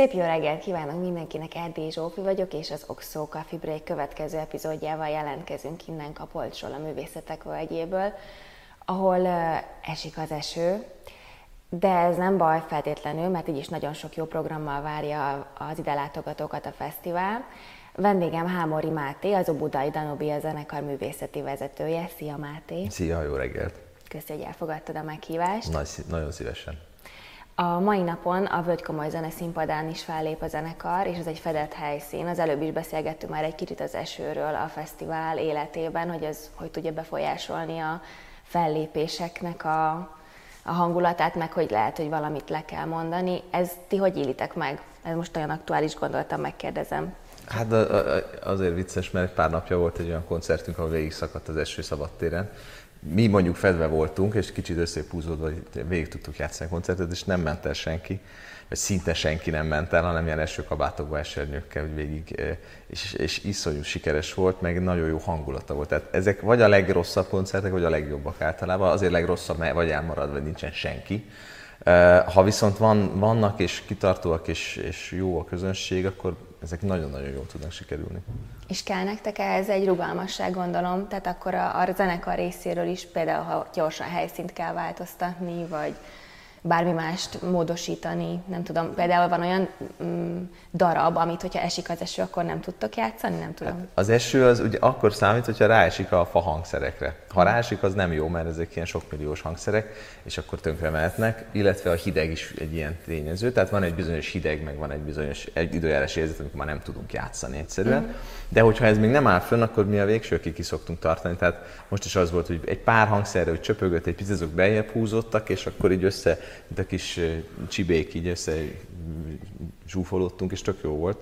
Szép jó reggelt kívánok mindenkinek, Erdély Zsófi vagyok, és az Oxo Coffee Break következő epizódjával jelentkezünk innen Kapolcsról, a művészetek völgyéből, ahol esik az eső, de ez nem baj feltétlenül, mert így is nagyon sok jó programmal várja az ide látogatókat a fesztivál. Vendégem Hámori Máté, az Obudai Danubia zenekar művészeti vezetője. Szia Máté! Szia, jó reggelt! Köszönöm, hogy elfogadtad a meghívást. Nagy, nagyon szívesen. A mai napon a Völgy Komoly Zene színpadán is fellép a zenekar, és ez egy fedett helyszín. Az előbb is beszélgettünk már egy kicsit az esőről a fesztivál életében, hogy ez hogy tudja befolyásolni a fellépéseknek a, a hangulatát, meg hogy lehet, hogy valamit le kell mondani. Ez ti hogy élitek meg? Ez most olyan aktuális, gondoltam, megkérdezem. Hát azért vicces, mert pár napja volt egy olyan koncertünk, ahol végig szakadt az eső szabadtéren, mi mondjuk fedve voltunk, és kicsit összepúzódva végig tudtuk játszani a koncertet, és nem ment el senki, vagy szinte senki nem ment el, hanem ilyen esőkabátokba, esernyőkkel végig, és, és iszonyú sikeres volt, meg nagyon jó hangulata volt. Tehát ezek vagy a legrosszabb koncertek, vagy a legjobbak általában, azért legrosszabb, mert vagy elmarad, vagy nincsen senki. Ha viszont van, vannak és kitartóak és, és jó a közönség, akkor ezek nagyon-nagyon jól tudnak sikerülni. És kell nektek ehhez egy rugalmasság, gondolom, tehát akkor a, a zenekar részéről is például, ha gyorsan helyszínt kell változtatni, vagy bármi mást módosítani, nem tudom, például van olyan mm, darab, amit, hogyha esik az eső, akkor nem tudtok játszani, nem tudom. Hát az eső az ugye akkor számít, hogyha ráesik a fa hangszerekre. Ha ráesik, az nem jó, mert ezek ilyen sokmilliós hangszerek, és akkor tönkre mehetnek, illetve a hideg is egy ilyen tényező, tehát van egy bizonyos hideg, meg van egy bizonyos egy időjárás érzet, amikor már nem tudunk játszani egyszerűen. Mm. De hogyha ez még nem áll fönn, akkor mi a végsőkig ki szoktunk tartani. Tehát most is az volt, hogy egy pár hangszerre, hogy csöpögött, egy picit azok beljebb húzottak, és akkor így össze, mint a kis csibék így össze zsúfolódtunk, és tök jó volt.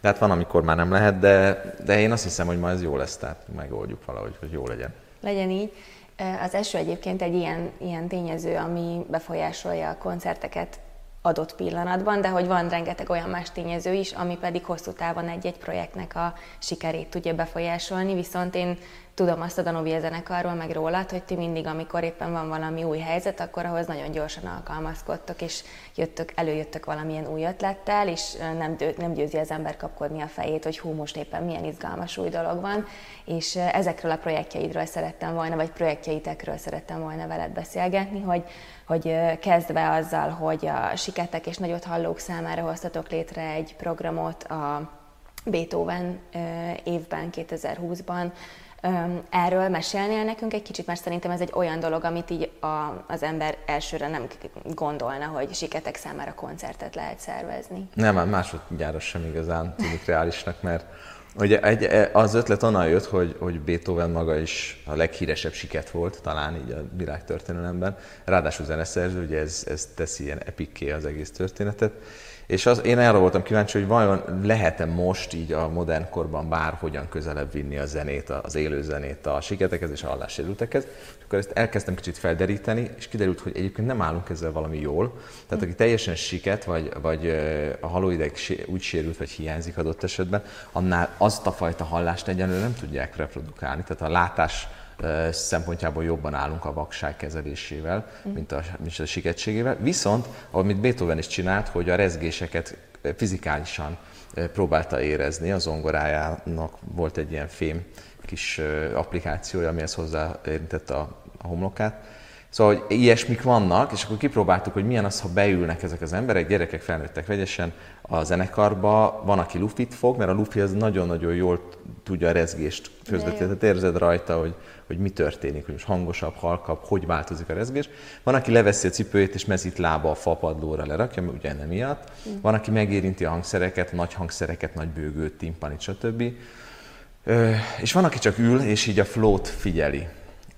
Tehát van, amikor már nem lehet, de, de én azt hiszem, hogy ma ez jó lesz, tehát megoldjuk valahogy, hogy jó legyen. Legyen így. Az eső egyébként egy ilyen, ilyen tényező, ami befolyásolja a koncerteket adott pillanatban, de hogy van rengeteg olyan más tényező is, ami pedig hosszú távon egy-egy projektnek a sikerét tudja befolyásolni, viszont én tudom azt a Danovia zenekarról, meg rólad, hogy ti mindig, amikor éppen van valami új helyzet, akkor ahhoz nagyon gyorsan alkalmazkodtok, és jöttök, előjöttök valamilyen új ötlettel, és nem, nem győzi az ember kapkodni a fejét, hogy hú, most éppen milyen izgalmas új dolog van, és ezekről a projektjeidről szerettem volna, vagy projektjeitekről szerettem volna veled beszélgetni, hogy, hogy kezdve azzal, hogy a siketek és nagyot hallók számára hoztatok létre egy programot a Beethoven évben, 2020-ban, Erről mesélnél nekünk egy kicsit, mert szerintem ez egy olyan dolog, amit így a, az ember elsőre nem gondolna, hogy siketek számára koncertet lehet szervezni. Nem, másodjára sem igazán tűnik reálisnak, mert Ugye egy, e, az ötlet onnan jött, hogy, hogy Beethoven maga is a leghíresebb siket volt, talán így a világtörténelemben. Ráadásul zeneszerző, ugye ez, ez teszi ilyen epikké az egész történetet. És az, én arra voltam kíváncsi, hogy vajon lehet-e most így a modern korban bárhogyan közelebb vinni a zenét, az élő zenét a siketekhez és a hallássérültekhez. És akkor ezt elkezdtem kicsit felderíteni, és kiderült, hogy egyébként nem állunk ezzel valami jól. Tehát aki teljesen siket, vagy, vagy a halóideg úgy sérült, vagy hiányzik adott esetben, annál azt a fajta hallást egyenlően nem tudják reprodukálni. Tehát a látás szempontjából jobban állunk a vakság kezelésével, mm. mint, a, mint a siketségével. Viszont, amit Beethoven is csinált, hogy a rezgéseket fizikálisan próbálta érezni, a zongorájának volt egy ilyen fém kis applikációja, amihez hozzáérintette a homlokát. Szóval, hogy ilyesmik vannak, és akkor kipróbáltuk, hogy milyen az, ha beülnek ezek az emberek, gyerekek felnőttek vegyesen a zenekarba, van, aki lufit fog, mert a lufi az nagyon-nagyon jól tudja a rezgést közvetíteni, tehát érzed rajta, hogy, hogy mi történik, hogy most hangosabb, halkabb, hogy változik a rezgés. Van, aki leveszi a cipőjét és mezít lába a fapadlóra lerakja, ugye nem miatt. Van, aki megérinti a hangszereket, nagy hangszereket, nagy bőgőt, timpanit, stb. És van, aki csak ül, és így a flót figyeli.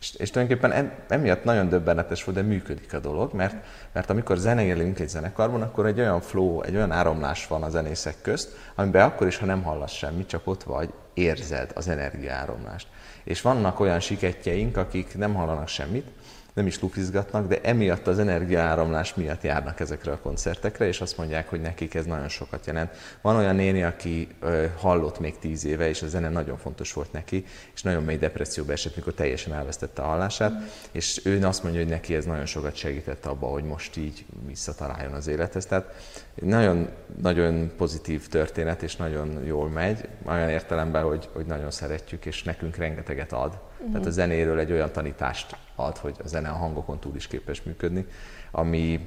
És, és tulajdonképpen emiatt nagyon döbbenetes volt, de működik a dolog, mert, mert amikor zenélünk egy zenekarban, akkor egy olyan flow, egy olyan áramlás van a zenészek közt, amiben akkor is, ha nem hallasz semmit, csak ott vagy, érzed az energiáramlást. És vannak olyan siketjeink, akik nem hallanak semmit, nem is lukizgatnak, de emiatt az energiaáramlás miatt járnak ezekre a koncertekre, és azt mondják, hogy nekik ez nagyon sokat jelent. Van olyan néni, aki ö, hallott még tíz éve, és a zene nagyon fontos volt neki, és nagyon mély depresszióba esett, mikor teljesen elvesztette a hallását, mm. és ő azt mondja, hogy neki ez nagyon sokat segített abba, hogy most így visszataláljon az élethez. Tehát nagyon, nagyon pozitív történet, és nagyon jól megy, olyan értelemben, hogy, hogy nagyon szeretjük, és nekünk rengeteget ad. Mm. Tehát a zenéről egy olyan tanítást ad, hogy a zene a hangokon túl is képes működni, ami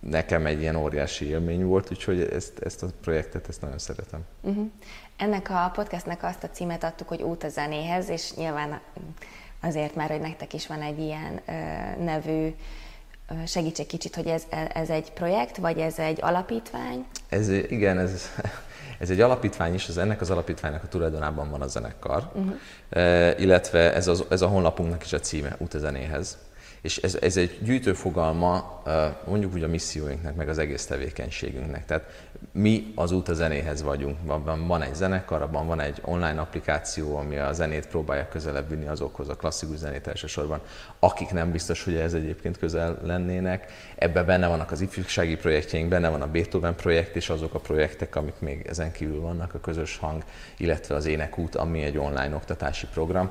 nekem egy ilyen óriási élmény volt, úgyhogy ezt, ezt a projektet ezt nagyon szeretem. Uh-huh. Ennek a podcastnek azt a címet adtuk, hogy Út a zenéhez, és nyilván azért már, hogy nektek is van egy ilyen ö, nevű Segíts egy kicsit, hogy ez, ez egy projekt, vagy ez egy alapítvány? Ez, igen, ez, ez egy alapítvány is, az ennek az alapítványnak a tulajdonában van a zenekar, uh-huh. illetve ez, az, ez a honlapunknak is a címe, Út a zenéhez. És ez, ez egy gyűjtőfogalma mondjuk úgy a misszióinknak, meg az egész tevékenységünknek. Tehát mi az út a zenéhez vagyunk. Van, van egy zenekar, abban van egy online applikáció, ami a zenét próbálja közelebb vinni azokhoz a klasszikus zenét elsősorban, akik nem biztos, hogy ez egyébként közel lennének. Ebben benne vannak az ifjúsági projektjeink, benne van a Beethoven projekt, és azok a projektek, amik még ezen kívül vannak, a közös hang, illetve az énekút, ami egy online oktatási program.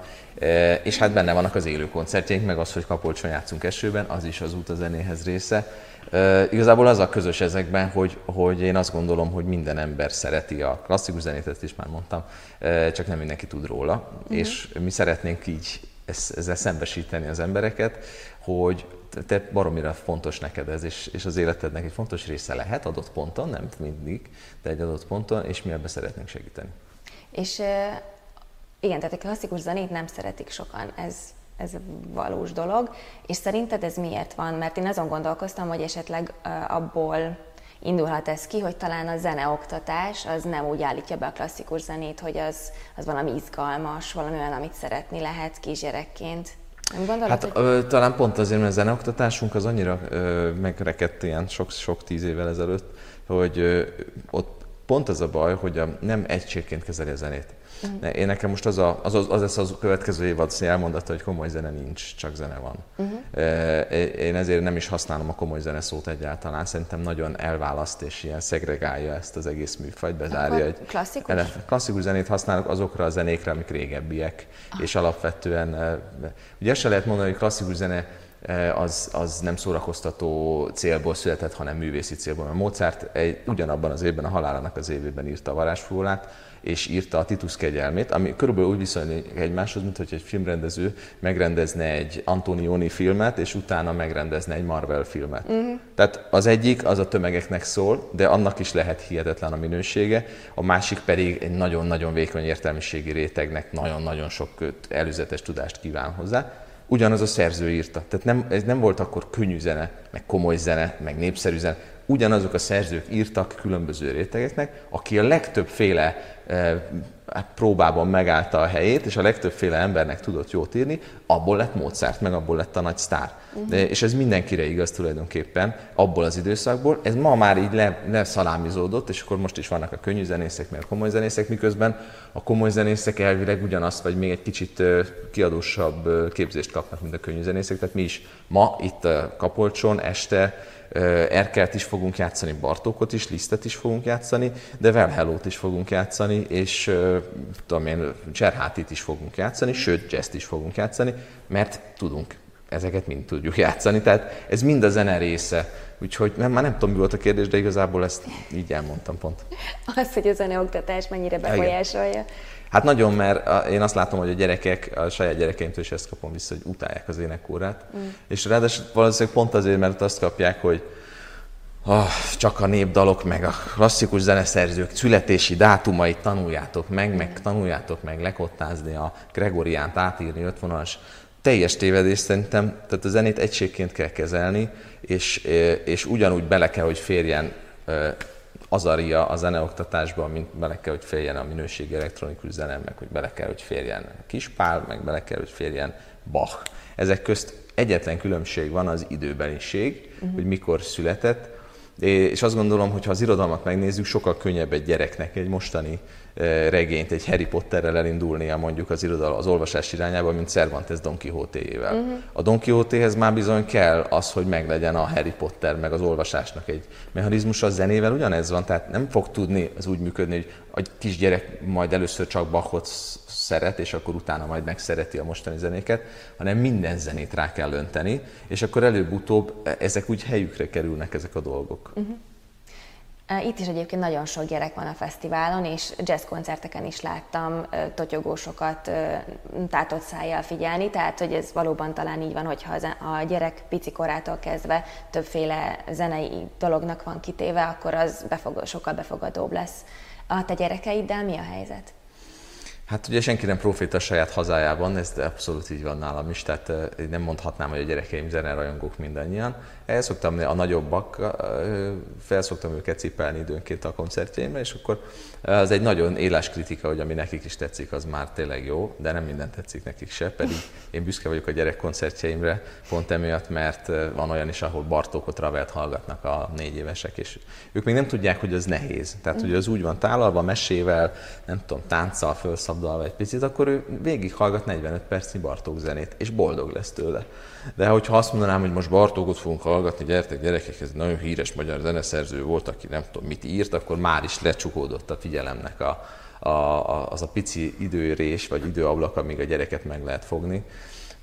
És hát benne vannak az élő koncertjeink, meg az, hogy Kapolcson játszunk esőben, az is az út a zenéhez része. Uh, igazából az a közös ezekben, hogy, hogy én azt gondolom, hogy minden ember szereti a klasszikus zenét, ezt is már mondtam, uh, csak nem mindenki tud róla, uh-huh. és mi szeretnénk így ezzel szembesíteni az embereket, hogy te baromira fontos neked ez, és, és az életednek egy fontos része lehet adott ponton, nem mindig, de egy adott ponton, és mi ebbe szeretnénk segíteni. És igen, tehát a klasszikus zenét nem szeretik sokan, ez ez valós dolog. És szerinted ez miért van? Mert én azon gondolkoztam, hogy esetleg abból indulhat ez ki, hogy talán a zeneoktatás az nem úgy állítja be a klasszikus zenét, hogy az, az valami izgalmas, valami olyan, amit szeretni lehet kisgyerekként. Nem gondolod, hát hogy... ö, talán pont azért, mert a zeneoktatásunk az annyira ö, megrekedt ilyen sok, sok tíz évvel ezelőtt, hogy ö, ott pont az a baj, hogy a, nem egységként kezeli a zenét. Uh-huh. Én nekem most az, a, az, az, az lesz az következő évad elmondata, hogy komoly zene nincs, csak zene van. Uh-huh. Én ezért nem is használom a komoly zene szót egyáltalán. Szerintem nagyon elválaszt és ilyen szegregálja ezt az egész műfajt, bezárja. Egy klasszikus? klasszikus zenét használok azokra a zenékre, amik régebbiek, ah. és alapvetően, ugye se lehet mondani, hogy klasszikus zene az, az nem szórakoztató célból született, hanem művészi célból. Mert Mozart egy, ugyanabban az évben, a halálának az évében írta a varázsfúlát, és írta a Titus kegyelmét, ami körülbelül úgy viszonylik egymáshoz, mint hogy egy filmrendező megrendezne egy Antonioni filmet, és utána megrendezne egy Marvel filmet. Uh-huh. Tehát az egyik az a tömegeknek szól, de annak is lehet hihetetlen a minősége, a másik pedig egy nagyon-nagyon vékony értelmiségi rétegnek nagyon-nagyon sok előzetes tudást kíván hozzá. Ugyanaz a szerző írta. Tehát nem, ez nem volt akkor könnyű zene, meg komoly zene, meg népszerű zene, ugyanazok a szerzők írtak különböző rétegeknek, aki a legtöbbféle e, próbában megállta a helyét, és a legtöbbféle embernek tudott jót írni, abból lett Mozart, meg abból lett a nagy sztár. Uh-huh. És ez mindenkire igaz tulajdonképpen, abból az időszakból. Ez ma már így le, leszalámizódott, és akkor most is vannak a könnyű zenészek, meg a komoly zenészek, miközben a komoly zenészek elvileg ugyanazt, vagy még egy kicsit kiadósabb képzést kapnak, mint a könnyű zenészek. Tehát mi is ma itt a Kapolcson este Erkelt is fogunk játszani, Bartókot is, Lisztet is fogunk játszani, de Velhellót is fogunk játszani, és tudom én, Cserhátit is fogunk játszani, sőt, jazz is fogunk játszani, mert tudunk ezeket mind tudjuk játszani, tehát ez mind a zene része. Úgyhogy nem, már nem tudom, mi volt a kérdés, de igazából ezt így elmondtam pont. Az, hogy a zeneoktatás mennyire befolyásolja. Igen. Hát nagyon, mert én azt látom, hogy a gyerekek, a saját gyerekeimtől is ezt kapom vissza, hogy utálják az énekórát. Mm. És ráadásul valószínűleg pont azért, mert azt kapják, hogy oh, csak a népdalok, meg a klasszikus zeneszerzők születési dátumait tanuljátok meg, meg tanuljátok meg lekottázni a Gregoriánt, átírni ötvonalas. Teljes tévedés szerintem, tehát a zenét egységként kell kezelni, és, és ugyanúgy bele kell, hogy férjen az aria a zeneoktatásba, mint bele kell, hogy férjen a minőségi elektronikus zene, meg hogy bele kell, hogy férjen Kispál, meg bele kell, hogy férjen Bach. Ezek közt egyetlen különbség van az időbeliség, uh-huh. hogy mikor született, és azt gondolom, hogy ha az irodalmat megnézzük, sokkal könnyebb egy gyereknek, egy mostani regényt, egy Harry Potterrel elindulnia mondjuk az irodal, az olvasás irányába, mint Cervantes Don Quixote-ével. Uh-huh. A Don Quixote-hez már bizony kell az, hogy meglegyen a Harry Potter, meg az olvasásnak egy mechanizmus, a zenével ugyanez van, tehát nem fog tudni az úgy működni, hogy a kisgyerek majd először csak Bachot szeret, és akkor utána majd megszereti a mostani zenéket, hanem minden zenét rá kell önteni, és akkor előbb-utóbb ezek úgy helyükre kerülnek ezek a dolgok. Uh-huh. Itt is egyébként nagyon sok gyerek van a fesztiválon, és jazz koncerteken is láttam totyogósokat tátott szájjal figyelni, tehát hogy ez valóban talán így van, hogyha a gyerek pici korától kezdve többféle zenei dolognak van kitéve, akkor az befog, sokkal befogadóbb lesz. A te gyerekeiddel mi a helyzet? Hát ugye senki nem proféta a saját hazájában, ez abszolút így van nálam is, tehát nem mondhatnám, hogy a gyerekeim zenerajongók mindannyian. El szoktam a nagyobbak, fel szoktam őket cipelni időnként a koncertjeimre, és akkor az egy nagyon éles kritika, hogy ami nekik is tetszik, az már tényleg jó, de nem minden tetszik nekik se, pedig én büszke vagyok a gyerekkoncertjeimre, pont emiatt, mert van olyan is, ahol Bartókot Ravelt hallgatnak a négy évesek, és ők még nem tudják, hogy az nehéz. Tehát, hogy az úgy van tálalva, mesével, nem tudom, tánccal felszabdalva egy picit, akkor ő végig hallgat 45 percnyi Bartók zenét, és boldog lesz tőle. De hogyha azt mondanám, hogy most Bartókot fogunk hallgatni, gyertek gyerekek, ez nagyon híres magyar zeneszerző volt, aki nem tudom mit írt, akkor már is lecsukódott a figyelemnek a, a, a, az a pici időrés vagy időablak, amíg a gyereket meg lehet fogni.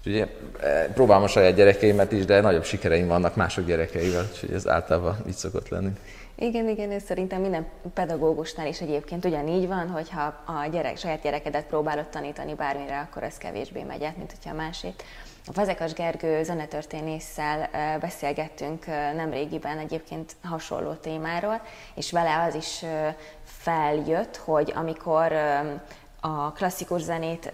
Úgyhogy e, próbálom a saját gyerekeimet is, de nagyobb sikereim vannak mások gyerekeivel, úgyhogy ez általában így szokott lenni. Igen, igen, ez szerintem minden pedagógusnál is egyébként ugyanígy van, hogyha a gyerek, saját gyerekedet próbálod tanítani bármire, akkor ez kevésbé megy át, mint hogyha a másét. A Fazekas Gergő zenetörténésszel beszélgettünk nemrégiben egyébként hasonló témáról, és vele az is feljött, hogy amikor a klasszikus zenét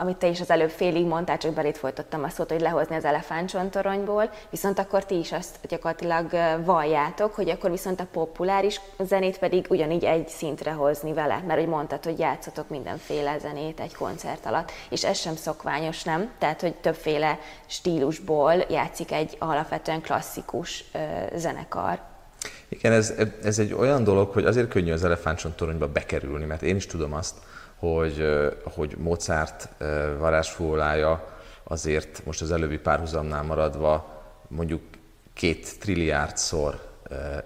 amit te is az előbb félig mondtál, csak belét folytottam a szót, hogy lehozni az elefántcsontoronyból, viszont akkor ti is azt gyakorlatilag valljátok, hogy akkor viszont a populáris zenét pedig ugyanígy egy szintre hozni vele, mert hogy mondtad, hogy játszotok mindenféle zenét egy koncert alatt, és ez sem szokványos, nem? Tehát, hogy többféle stílusból játszik egy alapvetően klasszikus ö, zenekar. Igen, ez, ez egy olyan dolog, hogy azért könnyű az elefántcsontoronyba bekerülni, mert én is tudom azt, hogy, hogy Mozart varázsfólája azért most az előbbi párhuzamnál maradva mondjuk két trilliárdszor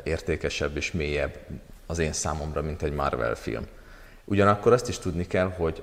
értékesebb és mélyebb az én számomra, mint egy Marvel film. Ugyanakkor azt is tudni kell, hogy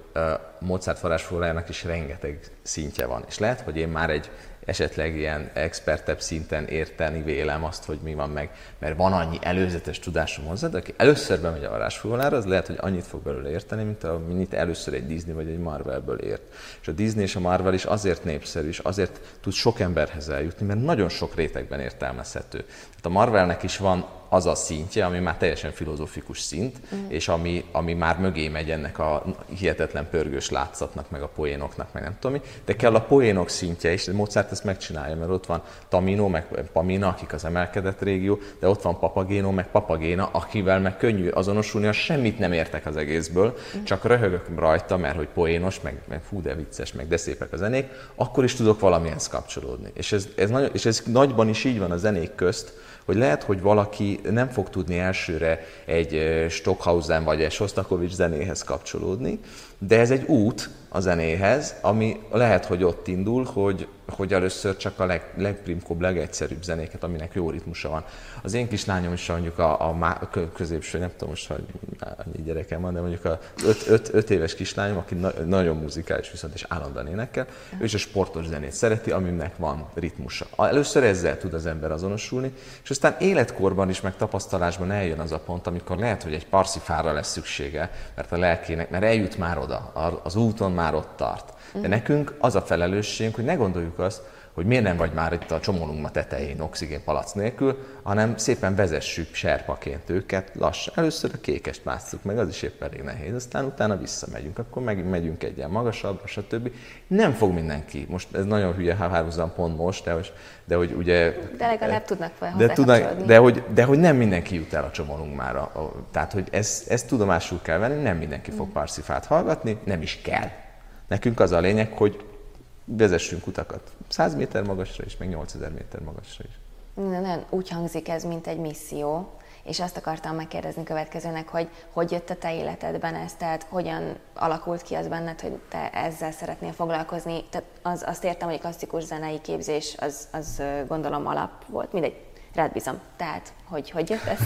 Mozart varázsfólájának is rengeteg szintje van. És lehet, hogy én már egy esetleg ilyen expertebb szinten érteni vélem azt, hogy mi van meg, mert van annyi előzetes tudásom hozzá, de aki először bemegy a varázsfúvolára, az lehet, hogy annyit fog belőle érteni, mint amit először egy Disney vagy egy Marvelből ért. És a Disney és a Marvel is azért népszerű, és azért tud sok emberhez eljutni, mert nagyon sok rétegben értelmezhető. Tehát a Marvelnek is van az a szintje, ami már teljesen filozófikus szint, mm. és ami, ami már mögé megy ennek a hihetetlen pörgős látszatnak, meg a poénoknak, meg nem tudom mi, de kell a poénok szintje is, Mozart ezt megcsinálja, mert ott van Tamino, meg Pamina, akik az emelkedett régió, de ott van Papagéno, meg Papagéna, akivel meg könnyű azonosulni, a semmit nem értek az egészből, mm. csak röhögök rajta, mert hogy poénos, meg, meg fú, de vicces, meg de szépek a zenék, akkor is tudok valamihez kapcsolódni. És ez, ez, nagy, és ez nagyban is így van a zenék közt, hogy lehet, hogy valaki nem fog tudni elsőre egy Stockhausen vagy egy Sostakovics zenéhez kapcsolódni, de ez egy út a zenéhez, ami lehet, hogy ott indul, hogy, hogy először csak a leg, legprimkóbb, legegyszerűbb zenéket, aminek jó ritmusa van. Az én kislányom is mondjuk a, a, a középső, nem tudom most, hogy annyi gyerekem van, de mondjuk a 5 éves kislányom, aki na, nagyon muzikális viszont és állandóan énekel, ő is a sportos zenét szereti, aminek van ritmusa. Először ezzel tud az ember azonosulni, és aztán életkorban is, meg tapasztalásban eljön az a pont, amikor lehet, hogy egy parszifára lesz szüksége, mert a lelkének, mert eljut már oda, az úton már ott tart. De nekünk az a felelősségünk, hogy ne gondoljuk azt, hogy miért nem vagy már itt a csomólunkma tetején oxigénpalac nélkül, hanem szépen vezessük serpaként őket lassan. Először a kékest másszuk meg, az is épp elég nehéz, aztán utána visszamegyünk, akkor megint megyünk egyen magasabbra, stb. Nem fog mindenki, most ez nagyon hülye hárhuzam pont most, de, de hogy ugye... De legalább tudnak de, tudnak, de, hogy, de hogy nem mindenki jut el a csomólunkmára. Tehát, hogy ezt, ezt tudomásul kell venni, nem mindenki fog mm. parszifát hallgatni, nem is kell. Nekünk az a lényeg, hogy vezessünk utakat 100 méter magasra is, meg 8000 méter magasra is. Nem, úgy hangzik ez, mint egy misszió, és azt akartam megkérdezni következőnek, hogy hogy jött a te életedben ez, tehát hogyan alakult ki az benned, hogy te ezzel szeretnél foglalkozni. Tehát az, azt értem, hogy a klasszikus zenei képzés az, az gondolom alap volt, mindegy, rád bízom. Tehát, hogy hogy jött ez?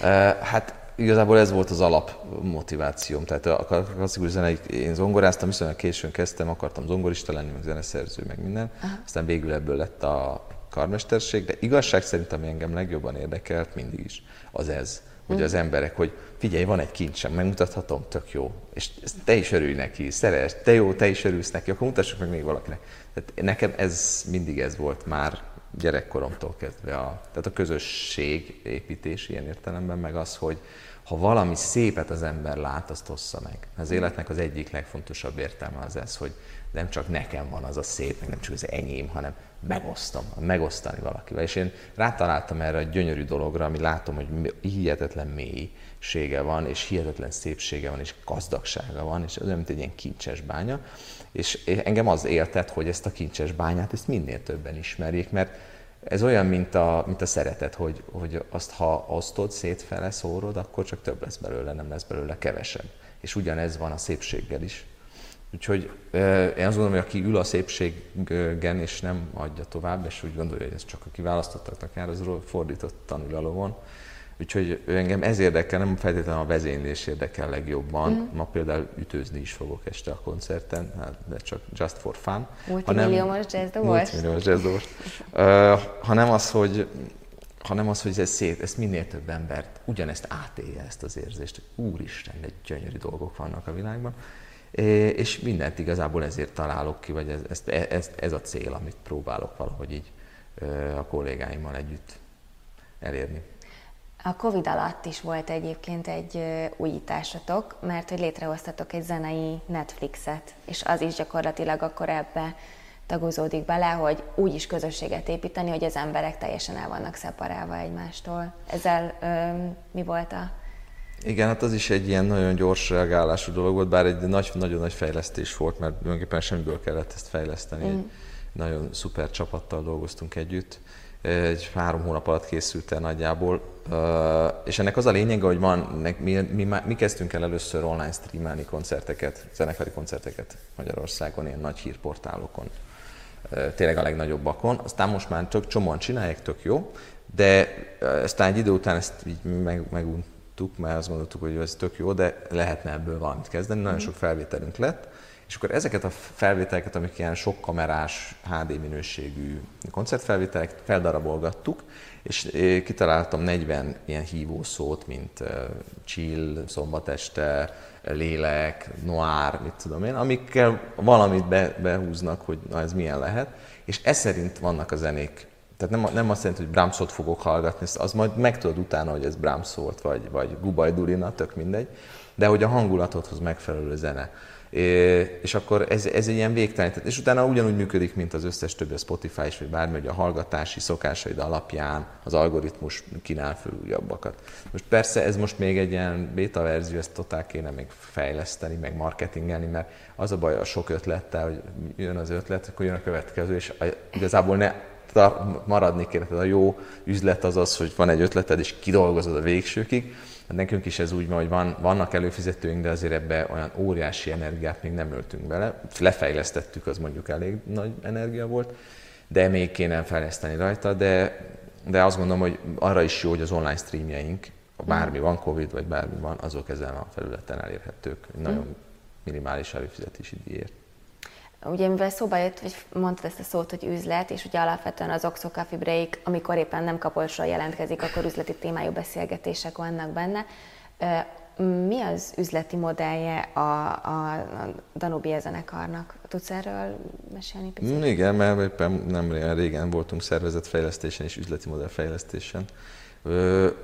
hát igazából ez volt az alap motivációm. Tehát a klasszikus zenei, én zongoráztam, viszonylag későn kezdtem, akartam zongorista lenni, meg zeneszerző, meg minden. Aha. Aztán végül ebből lett a karmesterség, de igazság szerint, ami engem legjobban érdekelt mindig is, az ez, hogy az emberek, hogy figyelj, van egy kincsem, megmutathatom, tök jó, és te is örülj neki, szeres, te jó, te is örülsz neki, akkor mutassuk meg még valakinek. Tehát nekem ez mindig ez volt már gyerekkoromtól kezdve, a, tehát a közösség építés ilyen értelemben, meg az, hogy ha valami szépet az ember lát, azt hossza meg. Az életnek az egyik legfontosabb értelme az ez, hogy nem csak nekem van az a szép, meg nem csak az enyém, hanem megosztom, megosztani valakivel. És én rátaláltam erre a gyönyörű dologra, ami látom, hogy hihetetlen mélysége van, és hihetetlen szépsége van, és gazdagsága van, és olyan, mint egy ilyen kincses bánya. És engem az éltet, hogy ezt a kincses bányát, ezt minél többen ismerjék, mert ez olyan, mint a, mint a szeretet, hogy, hogy azt ha osztod, szétfele szórod, akkor csak több lesz belőle, nem lesz belőle kevesebb. És ugyanez van a szépséggel is. Úgyhogy én azt gondolom, hogy aki ül a szépségen és nem adja tovább, és úgy gondolja, hogy ez csak a kiválasztottaknak jár, az fordított tanulalóvon. Úgyhogy engem ez érdekel, nem feltétlenül a vezénylés érdekel legjobban. Mm. Ma például ütőzni is fogok este a koncerten, hát, de csak just for fun. Multimilliómos jazzdobos? Multimilliómos jazzdobos. uh, hanem az, hogy hanem az, hogy ez szét, ezt minél több embert ugyanezt átélje ezt az érzést, hogy úristen, de gyönyörű dolgok vannak a világban és mindent igazából ezért találok ki, vagy ez, ez, ez, ez a cél, amit próbálok valahogy így a kollégáimmal együtt elérni. A Covid alatt is volt egyébként egy újításatok, mert hogy létrehoztatok egy zenei Netflixet, és az is gyakorlatilag akkor ebbe tagozódik bele, hogy úgy is közösséget építeni, hogy az emberek teljesen el vannak szeparálva egymástól. Ezzel ö, mi volt a igen, hát az is egy ilyen nagyon gyors reagálású dolog volt, bár egy nagy, nagyon nagy fejlesztés volt, mert tulajdonképpen semmiből kellett ezt fejleszteni. Mm. Egy nagyon szuper csapattal dolgoztunk együtt. Egy három hónap alatt készült el nagyjából. És ennek az a lényege, hogy van, mi, mi, mi kezdtünk el először online streamelni koncerteket, zenekari koncerteket Magyarországon, ilyen nagy hírportálokon tényleg a legnagyobbakon. Aztán most már csak csomóan csinálják, tök jó, de aztán egy idő után ezt így meg, megunt, tudtuk, mert azt gondoltuk, hogy ez tök jó, de lehetne ebből valamit kezdeni. Nagyon sok felvételünk lett, és akkor ezeket a felvételeket, amik ilyen sok kamerás, HD minőségű koncertfelvételek, feldarabolgattuk, és kitaláltam 40 ilyen hívószót, mint chill, szombat este, lélek, noir, mit tudom én, amikkel valamit be, behúznak, hogy na ez milyen lehet, és ez szerint vannak a zenék. Tehát nem, nem azt jelenti, hogy Brahmsot fogok hallgatni, az majd megtudod utána, hogy ez Brahms volt, vagy, vagy Gubaj Dulina, tök mindegy, de hogy a hangulatodhoz megfelelő zene. És akkor ez, ez egy ilyen végtelen, és utána ugyanúgy működik, mint az összes többi a Spotify is, vagy bármi, hogy a hallgatási szokásaid alapján az algoritmus kínál föl újabbakat. Most persze ez most még egy ilyen beta verzió, ezt totál kéne még fejleszteni, meg marketingelni, mert az a baj a sok ötlettel, hogy jön az ötlet, akkor jön a következő, és igazából ne maradni kéne. Tehát a jó üzlet az az, hogy van egy ötleted, és kidolgozod a végsőkig. Hát nekünk is ez úgy van, hogy van, vannak előfizetőink, de azért ebbe olyan óriási energiát még nem öltünk bele. Lefejlesztettük, az mondjuk elég nagy energia volt, de még kéne fejleszteni rajta, de, de azt gondolom, hogy arra is jó, hogy az online streamjeink, bármi van, Covid vagy bármi van, azok ezen a felületen elérhetők, nagyon minimális előfizetési díjért. Ugye mivel szóba jött, vagy mondtad ezt a szót, hogy üzlet, és ugye alapvetően az Oxo Coffee Break, amikor éppen nem kapolsról jelentkezik, akkor üzleti témájú beszélgetések vannak benne. Mi az üzleti modellje a, a, a Danubia zenekarnak? Tudsz erről mesélni picit? Mm, igen, mert éppen nem régen voltunk szervezetfejlesztésen és üzleti modellfejlesztésen.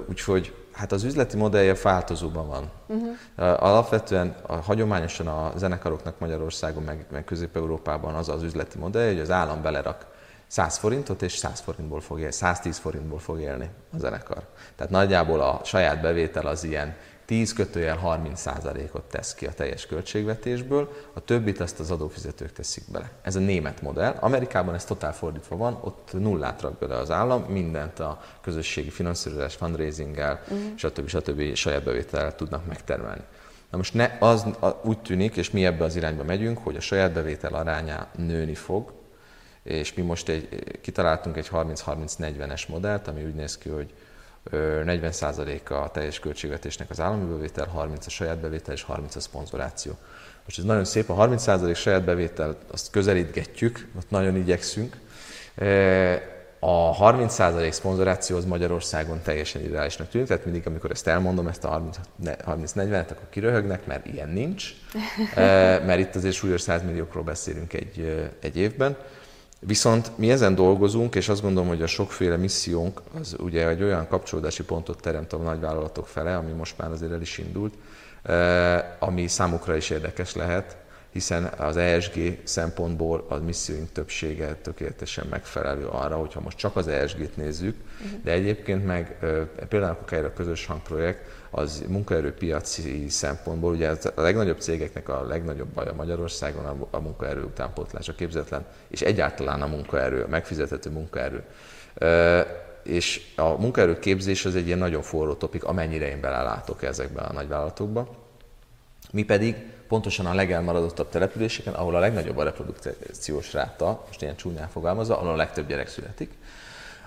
Úgyhogy hát az üzleti modellje változóban van. Uh-huh. Alapvetően a, hagyományosan a zenekaroknak Magyarországon, meg, meg Közép-Európában az az üzleti modell, hogy az állam belerak 100 forintot, és 100 forintból fog élni, 110 forintból fog élni a zenekar. Tehát nagyjából a saját bevétel az ilyen 10 kötőjel 30 ot tesz ki a teljes költségvetésből, a többit azt az adófizetők teszik bele. Ez a német modell. Amerikában ez totál fordítva van, ott nullát rak bele az állam, mindent a közösségi finanszírozás, fundraisinggel, uh-huh. stb. stb. saját bevétellel tudnak megtermelni. Na most ne, az úgy tűnik, és mi ebbe az irányba megyünk, hogy a saját bevétel aránya nőni fog, és mi most egy, kitaláltunk egy 30-30-40-es modellt, ami úgy néz ki, hogy 40% a teljes költségvetésnek az állami bevétel, 30 a saját bevétel és 30 a szponzoráció. Most ez nagyon szép, a 30% saját bevétel, azt közelítgetjük, ott nagyon igyekszünk. A 30% szponzoráció az Magyarországon teljesen ideálisnak tűnik, tehát mindig, amikor ezt elmondom, ezt a 30-40-et, akkor kiröhögnek, mert ilyen nincs, mert itt azért súlyos 100 milliókról beszélünk egy, egy évben. Viszont mi ezen dolgozunk, és azt gondolom, hogy a sokféle missziónk az ugye egy olyan kapcsolódási pontot teremt a nagyvállalatok fele, ami most már azért el is indult, eh, ami számukra is érdekes lehet, hiszen az ESG szempontból a misszióink többsége tökéletesen megfelelő arra, hogyha most csak az ESG-t nézzük, uh-huh. de egyébként meg például a közös hangprojekt, az munkaerőpiaci szempontból, ugye a legnagyobb cégeknek a legnagyobb baja Magyarországon a, a munkaerő utánpótlás, a képzetlen, és egyáltalán a munkaerő, a megfizethető munkaerő. És a munkaerő képzés az egy ilyen nagyon forró topik, amennyire én belelátok ezekben a nagyvállalatokba. Mi pedig pontosan a legelmaradottabb településeken, ahol a legnagyobb a reprodukciós ráta, most ilyen csúnyán fogalmazva, ahol a legtöbb gyerek születik,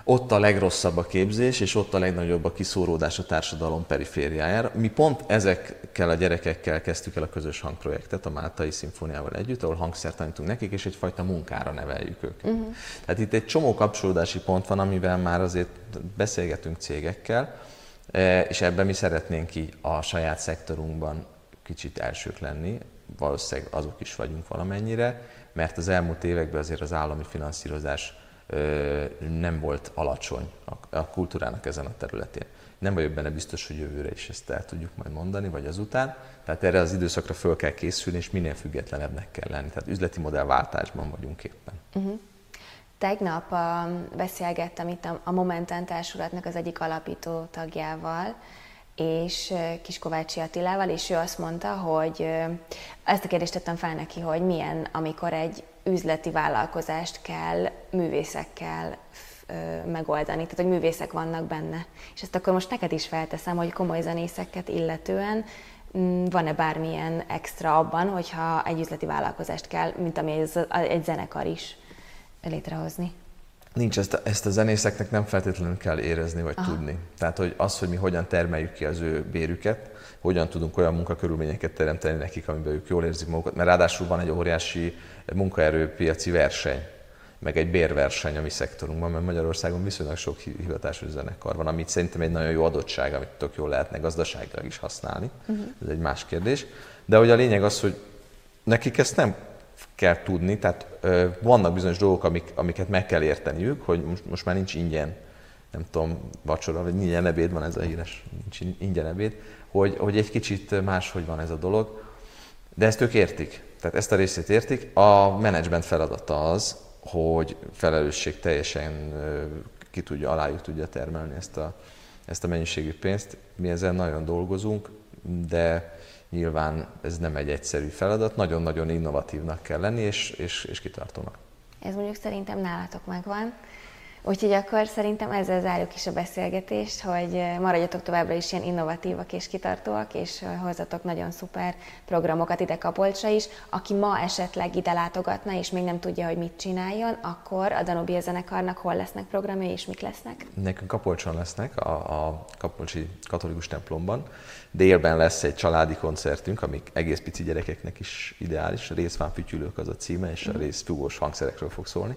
ott a legrosszabb a képzés, és ott a legnagyobb a kiszóródás a társadalom perifériájára. Mi pont ezekkel a gyerekekkel kezdtük el a közös hangprojektet, a Máltai Szimfóniával együtt, ahol hangszert tanítunk nekik, és egyfajta munkára neveljük őket. Uh-huh. Tehát itt egy csomó kapcsolódási pont van, amivel már azért beszélgetünk cégekkel, e, és ebben mi szeretnénk így a saját szektorunkban kicsit elsők lenni, valószínűleg azok is vagyunk valamennyire, mert az elmúlt években azért az állami finanszírozás nem volt alacsony a kultúrának ezen a területén. Nem vagyok benne biztos, hogy jövőre is ezt el tudjuk majd mondani, vagy azután. Tehát erre az időszakra föl kell készülni, és minél függetlenebbnek kell lenni. Tehát üzleti modellváltásban vagyunk éppen. Uh-huh. Tegnap uh, beszélgettem itt a, a Momentan Társulatnak az egyik alapító tagjával, és Kiskovácsi Attilával, és ő azt mondta, hogy ezt a kérdést tettem fel neki, hogy milyen, amikor egy üzleti vállalkozást kell művészekkel megoldani, tehát hogy művészek vannak benne. És ezt akkor most neked is felteszem, hogy komoly zenészeket illetően mm, van-e bármilyen extra abban, hogyha egy üzleti vállalkozást kell, mint ami ez egy zenekar is létrehozni? Nincs, ezt ezt a zenészeknek nem feltétlenül kell érezni vagy Aha. tudni. Tehát, hogy az, hogy mi hogyan termeljük ki az ő bérüket, hogyan tudunk olyan munkakörülményeket teremteni nekik, amiben ők jól érzik magukat, mert ráadásul van egy óriási munkaerőpiaci verseny, meg egy bérverseny a mi szektorunkban, mert Magyarországon viszonylag sok hivatásos zenekar van, amit szerintem egy nagyon jó adottság, amit tök jól lehetne gazdaságilag is használni. Uh-huh. Ez egy más kérdés. De hogy a lényeg az, hogy nekik ezt nem kell tudni, tehát ö, vannak bizonyos dolgok, amik, amiket meg kell érteniük, hogy most, most már nincs ingyen, nem tudom, vacsora, vagy ingyen ebéd van ez a híres, nincs ingyen ebéd, hogy, hogy egy kicsit máshogy van ez a dolog, de ezt ők értik, tehát ezt a részét értik. A menedzsment feladata az, hogy felelősség teljesen ki tudja, alájuk tudja termelni ezt a, ezt a mennyiségű pénzt. Mi ezen nagyon dolgozunk, de nyilván ez nem egy egyszerű feladat, nagyon-nagyon innovatívnak kell lenni, és, és, és kitartónak. Ez mondjuk szerintem nálatok megvan. Úgyhogy akkor szerintem ezzel zárjuk is a beszélgetést, hogy eh, maradjatok továbbra is ilyen innovatívak és kitartóak, és eh, hozzatok nagyon szuper programokat ide Kapolcsra is. Aki ma esetleg ide látogatna, és még nem tudja, hogy mit csináljon, akkor a Danubia zenekarnak hol lesznek programjai, és mik lesznek? Nekünk Kapolcson lesznek, a, a Kapolcsi katolikus templomban. Délben lesz egy családi koncertünk, ami egész pici gyerekeknek is ideális. Részván fütyülők az a címe, és a mhm. rész fúgós hangszerekről fog szólni.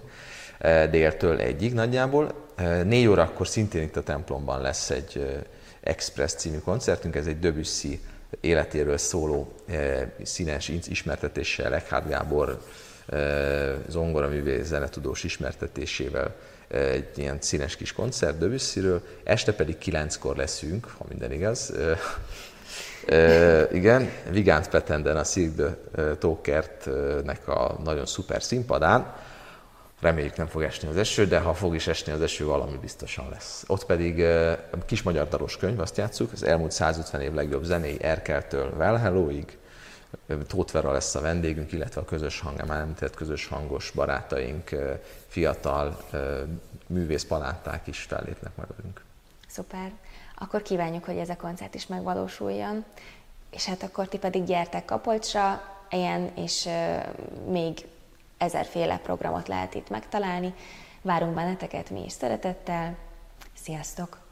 Eh, déltől egyig nagyjából. Eh, négy órakor szintén itt a templomban lesz egy eh, Express című koncertünk, ez egy Debussy életéről szóló színes ismertetéssel, Eckhard Gábor zongoraművész zenetudós ismertetésével egy ilyen színes kis koncert Debussyről, este pedig kilenckor leszünk, ha minden igaz. E, igen, Vigánt Petenden a Cirque de Tókertnek a nagyon szuper színpadán, Reméljük nem fog esni az eső, de ha fog is esni az eső, valami biztosan lesz. Ott pedig kis magyar dalos könyv, azt játszuk, az elmúlt 150 év legjobb zenéi Erkeltől Velhelóig, Tóth Vera lesz a vendégünk, illetve a közös hang, említett közös hangos barátaink, fiatal művész palánták is fellépnek majd velünk. Szuper. Akkor kívánjuk, hogy ez a koncert is megvalósuljon, és hát akkor ti pedig gyertek Kapolcsra, ilyen és még ezerféle programot lehet itt megtalálni. Várunk benneteket mi is szeretettel. Sziasztok!